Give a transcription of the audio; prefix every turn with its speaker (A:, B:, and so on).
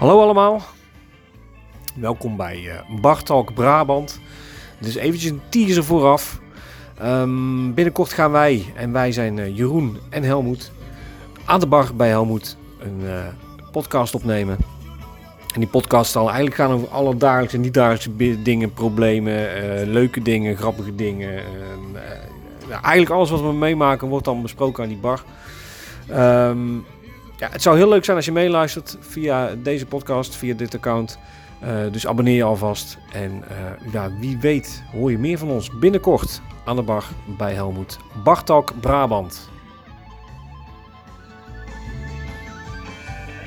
A: Hallo allemaal. Welkom bij uh, Bartalk Brabant. Dus eventjes een teaser vooraf. Um, binnenkort gaan wij, en wij zijn uh, Jeroen en Helmoet, aan de bar bij Helmoet een uh, podcast opnemen. En die podcast zal eigenlijk gaan over alle dagelijkse en niet-dagelijkse dingen, problemen, leuke dingen, grappige dingen. Ehm, eigenlijk alles wat we meemaken wordt dan besproken aan die bar. Um, ja, het zou heel leuk zijn als je meeluistert via deze podcast, via dit account. Uh, dus abonneer je alvast. En uh, ja, wie weet hoor je meer van ons binnenkort aan de bar bij Helmoet. Bartalk Brabant.